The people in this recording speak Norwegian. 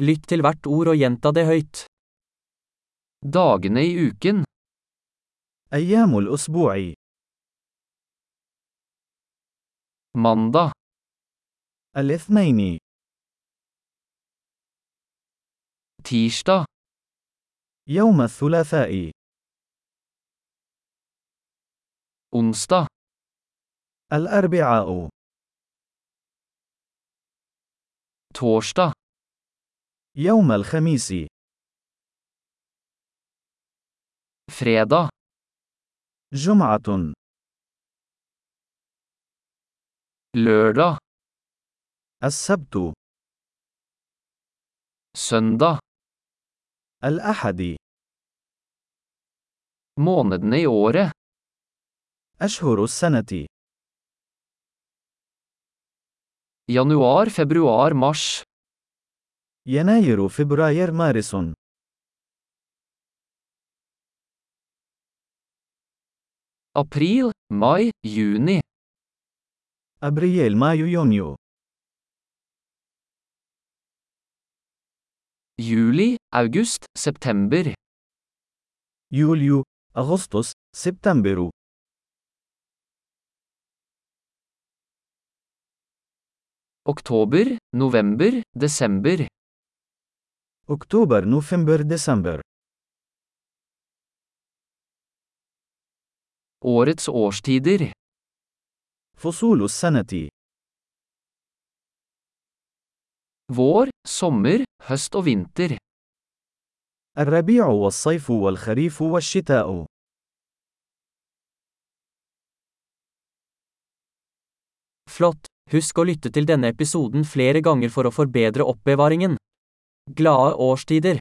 Lytt til hvert ord og gjenta det høyt. Dagene i uken, أيام الأسبوع mandag, الاثنين tirsdag, يوم الثلاثاء onsdag, الأربعاء torsdag, يوم الخميس. فريدا جمعة. لوردا السبت. سندا الأحد. Månedene أشهر السنة. Januar, فبراير mars. يناير فبراير مارس April, mai, juni. أبريل مايو يونيو Juli, august, september. يوليو أغسطس سبتمبر Oktober, november, desember. أكتوبر نوفمبر ديسمبر Årets årstider. فصول السنة Vår, sommer, høst og vinter. الربيع والصيف والخريف والشتاء Flott! Husk å lytte til denne episoden flere ganger for å forbedre oppbevaringen. Glade årstider!